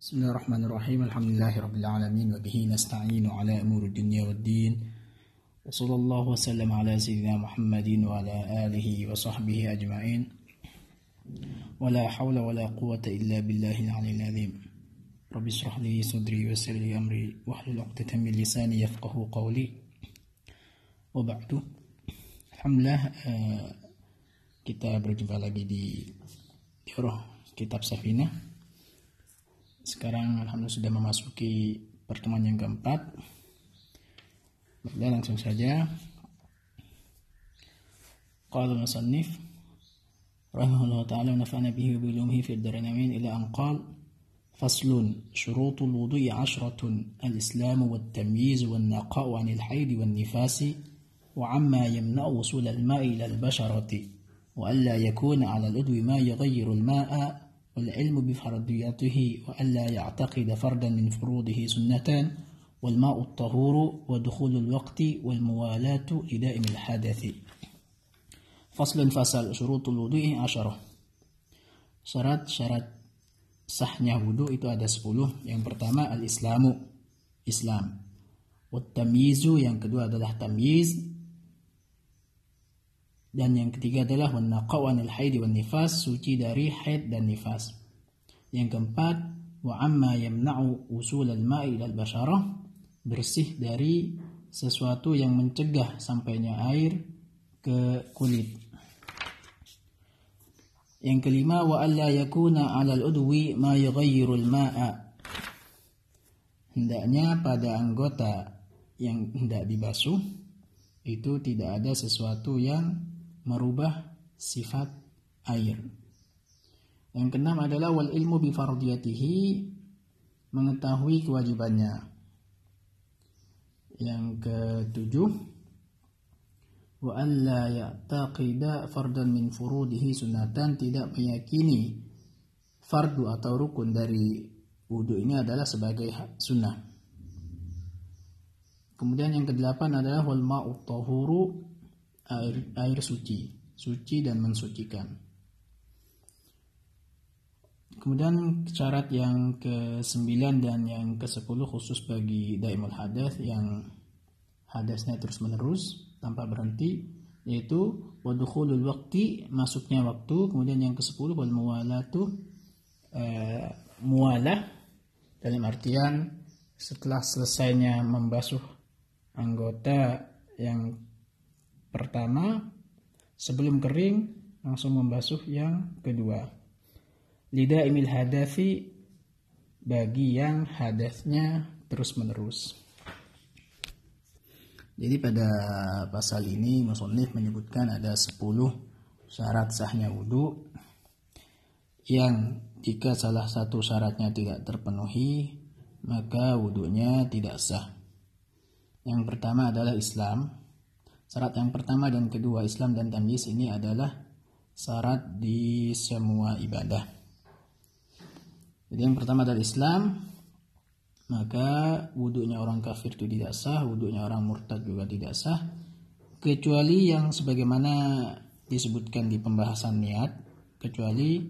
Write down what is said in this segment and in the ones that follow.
بسم الله الرحمن الرحيم الحمد لله رب العالمين وبه نستعين على أمور الدنيا والدين وصلى الله وسلم على سيدنا محمد وعلى آله وصحبه أجمعين ولا حول ولا قوة إلا بالله العلي العظيم رب اشرح لي صدري ويسر لي أمري واحلل عقدة من لساني يفقه قولي وبعد الحمد لله kita berjumpa lagi di Dioroh Kitab Safina. Sekarang Alhamdulillah sudah memasuki pertemuan yang keempat. Baiklah langsung saja. Al-musannif rahimahullah ta'ala nafa'na bihi wa bilumihi fi ad-darain amin ila an qala فصل شروط الوضوء عشرة الإسلام والتمييز والنقاء عن الحيض والنفاس وعما يمنع وصول الماء إلى البشرة وألا يكون على العضو ما يغير الماء والعلم بفرضيته وألا يعتقد فردا من فروضه سنتان والماء الطهور ودخول الوقت والموالاة لدائم الحدث فصل فصل شروط الوضوء عشرة. syarat-syarat sahnya wudhu itu ada 10 yang pertama al-islamu. Islam. Wat-tamyizu yang kedua adalah tamyiz. Dan yang ketiga adalah wanaqaw anil haid wan nifas, suci dari haid dan nifas. Yang keempat, wa amma yamna'u usul al-ma'i ila al-basharah, bersih dari sesuatu yang mencegah sampainya air ke kulit. Yang kelima, wa alla yakuna 'ala al-udwi ma yughayyiru al-ma'a. Hendaknya pada anggota yang hendak dibasuh itu tidak ada sesuatu yang merubah sifat air. Yang keenam adalah wal ilmu bi fardiyatihi mengetahui kewajibannya. Yang ketujuh wa alla ya'taqida fardan min furudihi sunatan tidak meyakini fardu atau rukun dari wudhu ini adalah sebagai sunnah. Kemudian yang kedelapan adalah wal ma'u tahuru air, air suci, suci dan mensucikan. Kemudian syarat yang ke-9 dan yang ke-10 khusus bagi daimul hadas yang hadasnya terus menerus tanpa berhenti yaitu wadukhulul waqti masuknya waktu kemudian yang ke-10 wal muwalatu eh, mualah dalam artian setelah selesainya membasuh anggota yang pertama sebelum kering langsung membasuh yang kedua. Lidah imil hadafi bagi yang hadasnya terus menerus. Jadi pada pasal ini Musonif menyebutkan ada 10 syarat sahnya wudhu yang jika salah satu syaratnya tidak terpenuhi maka wudhunya tidak sah. Yang pertama adalah Islam. Syarat yang pertama dan kedua Islam dan tamyiz ini adalah syarat di semua ibadah. Jadi yang pertama adalah Islam, maka wudhunya orang kafir itu tidak sah, wudhunya orang murtad juga tidak sah, kecuali yang sebagaimana disebutkan di pembahasan niat, kecuali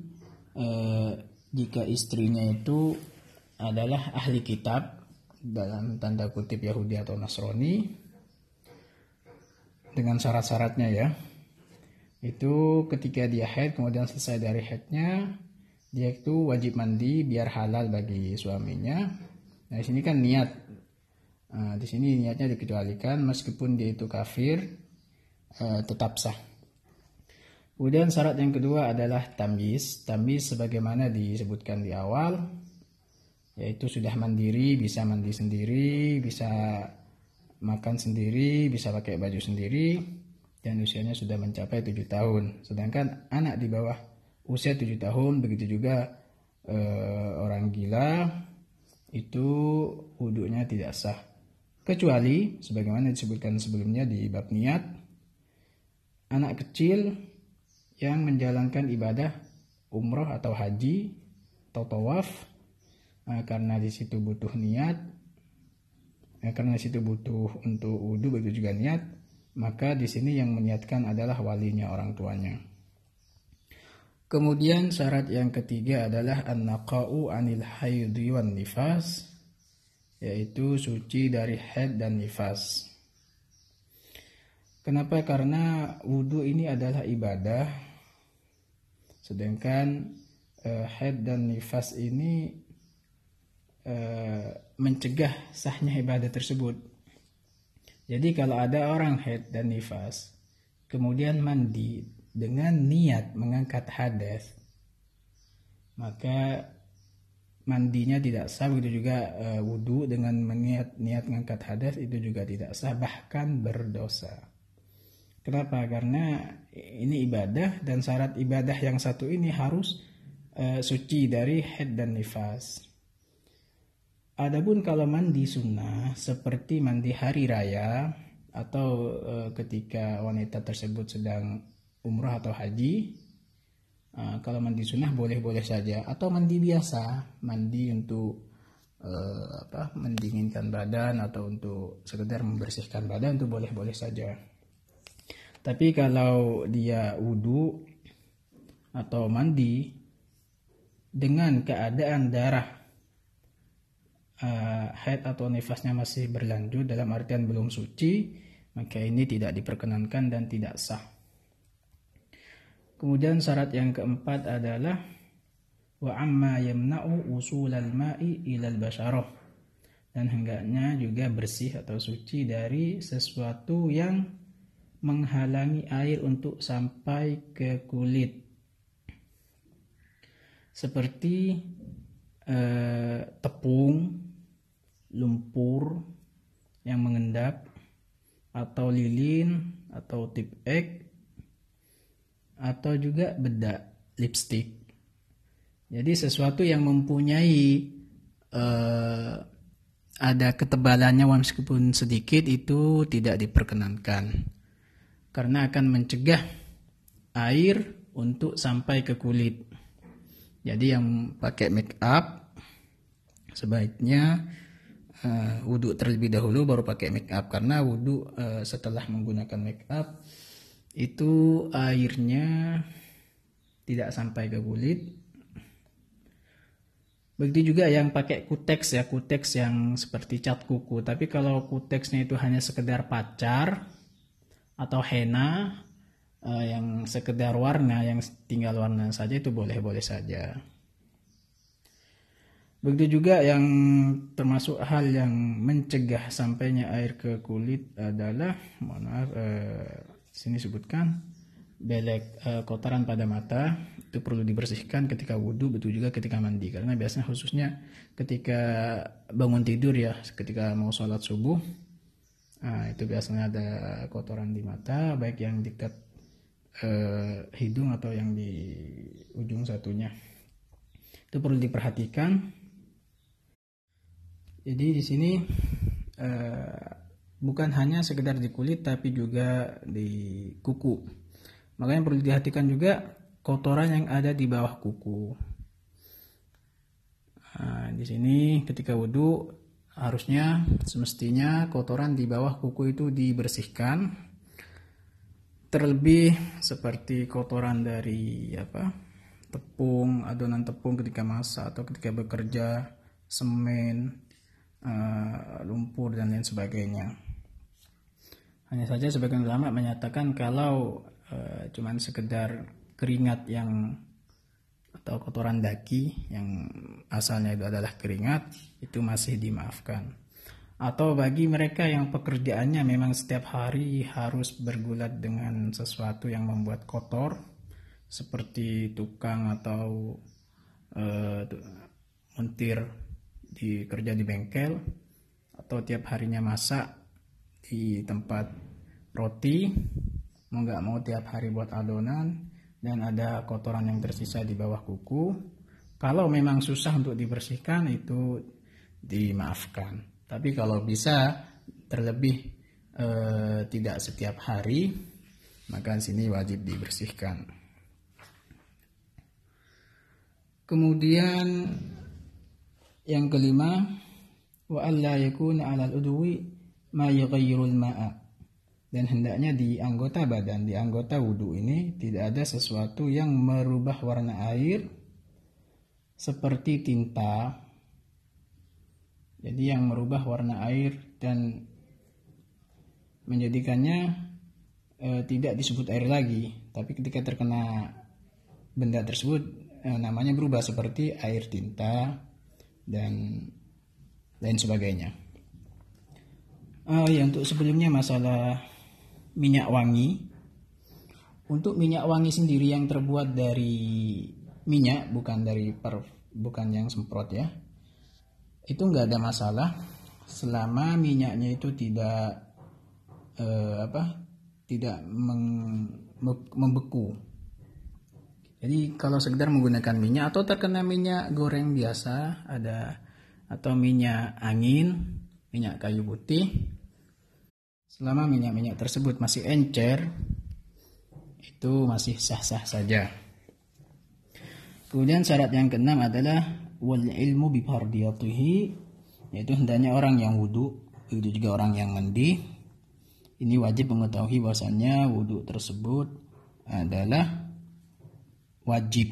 eh, jika istrinya itu adalah ahli kitab dalam tanda kutip Yahudi atau Nasrani dengan syarat-syaratnya ya. Itu ketika dia haid kemudian selesai dari haidnya dia itu wajib mandi biar halal bagi suaminya. Nah di sini kan niat. Nah, di sini niatnya dikecualikan meskipun dia itu kafir eh, tetap sah. Kemudian syarat yang kedua adalah tamyiz. Tamyiz sebagaimana disebutkan di awal yaitu sudah mandiri bisa mandi sendiri bisa makan sendiri, bisa pakai baju sendiri, dan usianya sudah mencapai tujuh tahun. Sedangkan anak di bawah usia tujuh tahun, begitu juga e, orang gila, itu wudhunya tidak sah. Kecuali, sebagaimana disebutkan sebelumnya di bab niat, anak kecil yang menjalankan ibadah umroh atau haji atau tawaf, e, karena di situ butuh niat, ya, karena situ butuh untuk wudhu begitu juga niat maka di sini yang meniatkan adalah walinya orang tuanya Kemudian syarat yang ketiga adalah an-naqa'u anil wan nifas yaitu suci dari haid dan nifas. Kenapa? Karena wudhu ini adalah ibadah sedangkan uh, haid dan nifas ini uh, mencegah sahnya ibadah tersebut. Jadi kalau ada orang haid dan nifas kemudian mandi dengan niat mengangkat hadas maka mandinya tidak sah. Begitu juga e, wudhu dengan meniat niat mengangkat hadas itu juga tidak sah bahkan berdosa. Kenapa? Karena ini ibadah dan syarat ibadah yang satu ini harus e, suci dari head dan nifas Adapun kalau mandi sunnah seperti mandi hari raya atau e, ketika wanita tersebut sedang umrah atau haji uh, kalau mandi sunnah boleh-boleh saja. Atau mandi biasa mandi untuk uh, apa mendinginkan badan atau untuk sekedar membersihkan badan itu boleh-boleh saja. Tapi kalau dia wudhu atau mandi dengan keadaan darah uh, haid atau nifasnya masih berlanjut dalam artian belum suci maka ini tidak diperkenankan dan tidak sah. Kemudian syarat yang keempat adalah wa amma yamna'u usulal ma'i ilal basyarah dan hendaknya juga bersih atau suci dari sesuatu yang menghalangi air untuk sampai ke kulit. Seperti eh, tepung, lumpur yang mengendap atau lilin atau tip egg atau juga bedak lipstick. Jadi sesuatu yang mempunyai uh, ada ketebalannya meskipun sedikit itu tidak diperkenankan karena akan mencegah air untuk sampai ke kulit. Jadi yang pakai make up sebaiknya uh, wudhu terlebih dahulu baru pakai make up. Karena wudhu uh, setelah menggunakan make up itu airnya tidak sampai ke kulit. Begitu juga yang pakai kuteks ya kuteks yang seperti cat kuku. Tapi kalau kuteksnya itu hanya sekedar pacar atau henna uh, yang sekedar warna yang tinggal warna saja itu boleh-boleh saja begitu juga yang termasuk hal yang mencegah sampainya air ke kulit adalah mohon maaf uh, sini sebutkan belek e, kotoran pada mata itu perlu dibersihkan ketika wudhu betul juga ketika mandi. Karena biasanya khususnya ketika bangun tidur ya ketika mau sholat subuh nah, itu biasanya ada kotoran di mata baik yang dekat e, hidung atau yang di ujung satunya. Itu perlu diperhatikan jadi di sini e, bukan hanya sekedar di kulit tapi juga di kuku. Makanya perlu dihatikan juga kotoran yang ada di bawah kuku. Nah, di sini ketika wudhu harusnya semestinya kotoran di bawah kuku itu dibersihkan. Terlebih seperti kotoran dari apa tepung, adonan tepung ketika masak atau ketika bekerja, semen, uh, lumpur dan lain sebagainya. Hanya saja sebagian ulama menyatakan kalau e, cuman sekedar keringat yang atau kotoran daki yang asalnya itu adalah keringat itu masih dimaafkan. Atau bagi mereka yang pekerjaannya memang setiap hari harus bergulat dengan sesuatu yang membuat kotor seperti tukang atau e, montir di kerja di bengkel atau tiap harinya masak di tempat roti mau nggak mau tiap hari buat adonan dan ada kotoran yang tersisa di bawah kuku. Kalau memang susah untuk dibersihkan itu dimaafkan. Tapi kalau bisa terlebih eh, tidak setiap hari maka sini wajib dibersihkan. Kemudian yang kelima wa alla yakuna 'alal udwi ma yughayyirul ma'a dan hendaknya di anggota badan, di anggota wudhu ini tidak ada sesuatu yang merubah warna air seperti tinta. Jadi yang merubah warna air dan menjadikannya e, tidak disebut air lagi, tapi ketika terkena benda tersebut e, namanya berubah seperti air tinta dan lain sebagainya. Oh ya untuk sebelumnya masalah minyak wangi. Untuk minyak wangi sendiri yang terbuat dari minyak bukan dari per, bukan yang semprot ya. Itu nggak ada masalah selama minyaknya itu tidak eh, apa? tidak meng, membeku. Jadi kalau sekedar menggunakan minyak atau terkena minyak goreng biasa ada atau minyak angin, minyak kayu putih Selama minyak-minyak tersebut masih encer, itu masih sah-sah saja. Kemudian syarat yang keenam adalah wal ilmu bifardiyatihi yaitu hendaknya orang yang wudhu itu juga orang yang mandi ini wajib mengetahui bahwasannya wudhu tersebut adalah wajib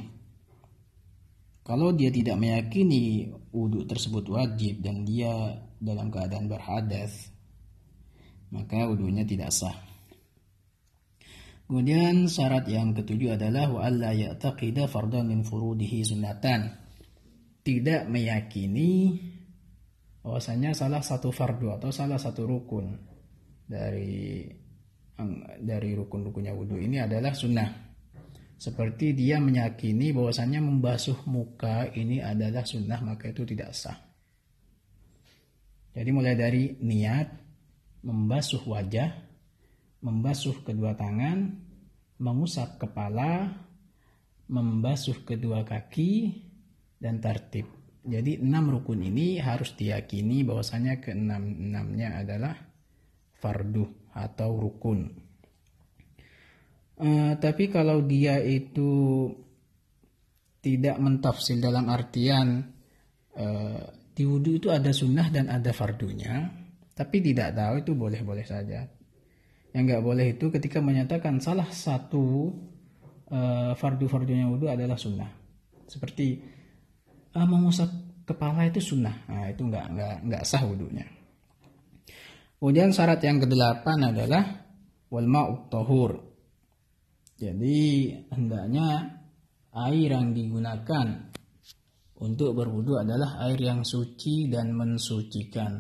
kalau dia tidak meyakini wudhu tersebut wajib dan dia dalam keadaan berhadas maka wudhunya tidak sah. Kemudian syarat yang ketujuh adalah wa alla ya'taqida fardan min furudihi sunatan. Tidak meyakini bahwasanya salah satu fardu atau salah satu rukun dari dari rukun-rukunnya wudhu ini adalah sunnah. Seperti dia meyakini bahwasanya membasuh muka ini adalah sunnah maka itu tidak sah. Jadi mulai dari niat, membasuh wajah, membasuh kedua tangan, mengusap kepala, membasuh kedua kaki, dan tertib. Jadi enam rukun ini harus diyakini bahwasanya keenam-enamnya adalah fardu atau rukun. Uh, tapi kalau dia itu tidak mentafsir dalam artian uh, di wudhu itu ada sunnah dan ada fardunya, tapi tidak tahu itu boleh-boleh saja. Yang nggak boleh itu ketika menyatakan salah satu uh, fardu-fardunya wudhu adalah sunnah. Seperti uh, mengusap kepala itu sunnah. Nah, itu nggak nggak nggak sah wudhunya. Kemudian syarat yang kedelapan adalah wal ma'ut tahur. Jadi hendaknya air yang digunakan untuk berwudu adalah air yang suci dan mensucikan.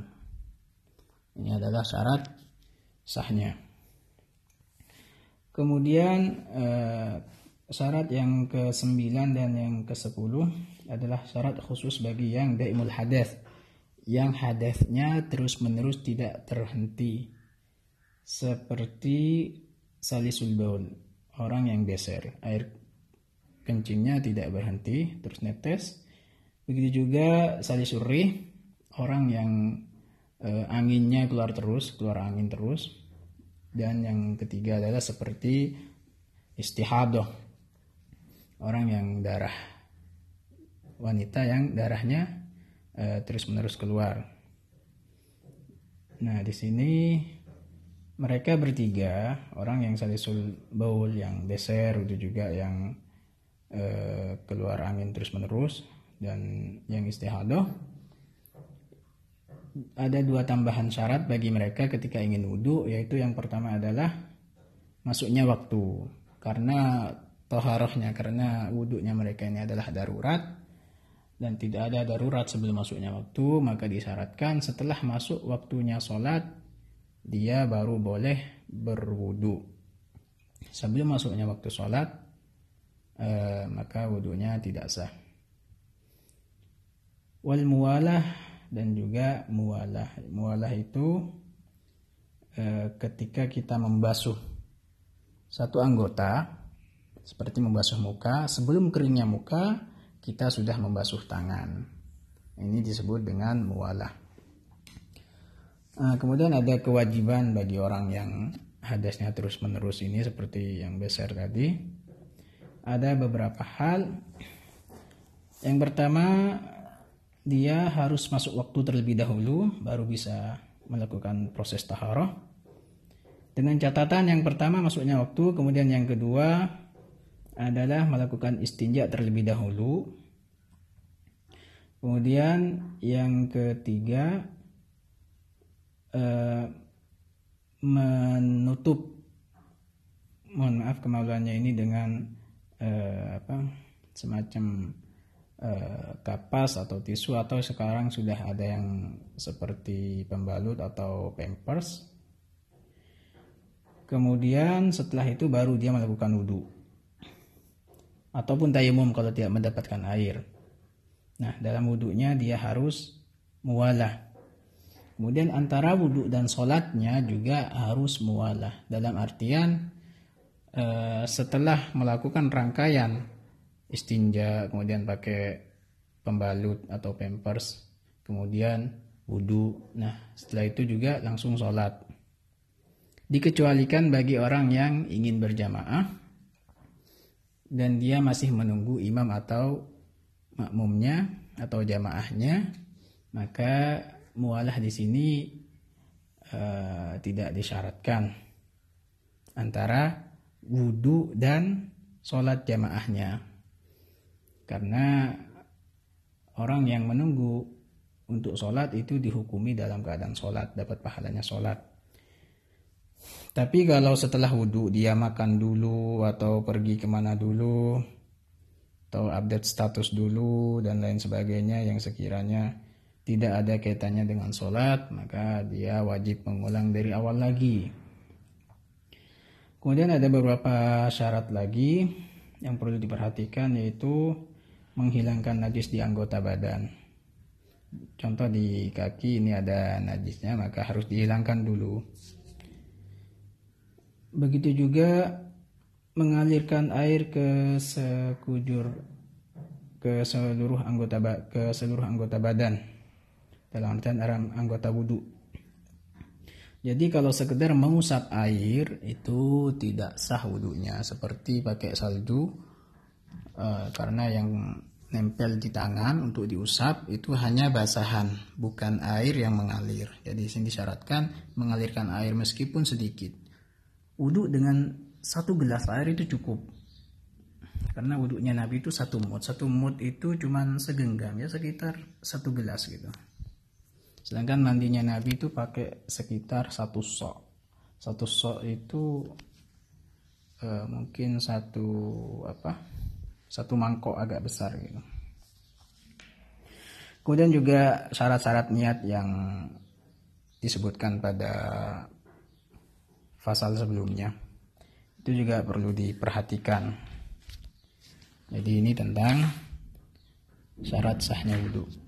Ini adalah syarat sahnya. Kemudian eh, syarat yang ke-9 dan yang ke-10 adalah syarat khusus bagi yang daimul hadas yang hadasnya terus-menerus tidak terhenti seperti salisul baul orang yang beser air kencingnya tidak berhenti terus netes begitu juga salisuri orang yang uh, anginnya keluar terus, keluar angin terus. Dan yang ketiga adalah seperti istihadoh. Orang yang darah wanita yang darahnya uh, terus-menerus keluar. Nah, di sini mereka bertiga, orang yang salisul baul, yang beser, itu juga yang uh, keluar angin terus-menerus, dan yang istihadoh ada dua tambahan syarat bagi mereka ketika ingin wudhu yaitu yang pertama adalah masuknya waktu. Karena toharohnya karena wudhunya mereka ini adalah darurat dan tidak ada darurat sebelum masuknya waktu maka disyaratkan setelah masuk waktunya sholat dia baru boleh berwudhu sebelum masuknya waktu sholat eh, maka wudhunya tidak sah wal muwalah dan juga mualah. Mualah itu e, ketika kita membasuh satu anggota seperti membasuh muka, sebelum keringnya muka kita sudah membasuh tangan. Ini disebut dengan mualah. E, kemudian ada kewajiban bagi orang yang hadasnya terus-menerus ini seperti yang besar tadi. Ada beberapa hal. Yang pertama dia harus masuk waktu terlebih dahulu baru bisa melakukan proses taharah. Dengan catatan yang pertama masuknya waktu, kemudian yang kedua adalah melakukan istinja terlebih dahulu. Kemudian yang ketiga eh, menutup mohon maaf kemaluannya ini dengan eh, apa semacam eh, kapas atau tisu atau sekarang sudah ada yang seperti pembalut atau pampers. Kemudian setelah itu baru dia melakukan wudhu ataupun tayamum kalau tidak mendapatkan air. Nah dalam wudhunya dia harus mualah kemudian antara wudhu dan sholatnya juga harus mualah. Dalam artian eh, setelah melakukan rangkaian istinja kemudian pakai pembalut atau pampers kemudian wudhu nah setelah itu juga langsung sholat. Dikecualikan bagi orang yang ingin berjamaah dan dia masih menunggu imam atau makmumnya atau jamaahnya maka mualah di sini uh, tidak disyaratkan antara wudhu dan sholat jamaahnya. Karena orang yang menunggu untuk sholat itu dihukumi dalam keadaan sholat dapat pahalanya sholat. Tapi kalau setelah wudhu dia makan dulu atau pergi ke mana dulu atau update status dulu dan lain sebagainya yang sekiranya tidak ada kaitannya dengan sholat maka dia wajib mengulang dari awal lagi. Kemudian ada beberapa syarat lagi yang perlu diperhatikan yaitu menghilangkan najis di anggota badan. Contoh di kaki ini ada najisnya maka harus dihilangkan dulu. Begitu juga mengalirkan air ke sekujur ke seluruh anggota ke seluruh anggota badan dalam artian anggota wudhu. Jadi kalau sekedar mengusap air itu tidak sah wudhunya seperti pakai salju uh, karena yang nempel di tangan untuk diusap itu hanya basahan bukan air yang mengalir. Jadi sini disyaratkan mengalirkan air meskipun sedikit. Wudhu dengan satu gelas air itu cukup. Karena wudhunya Nabi itu satu mut. Satu mut itu cuma segenggam ya sekitar satu gelas gitu sedangkan mandinya Nabi itu pakai sekitar satu sok. Satu sok itu uh, mungkin satu apa satu mangkok agak besar gitu. Kemudian juga syarat-syarat niat yang disebutkan pada pasal sebelumnya itu juga perlu diperhatikan. Jadi ini tentang syarat sahnya wudhu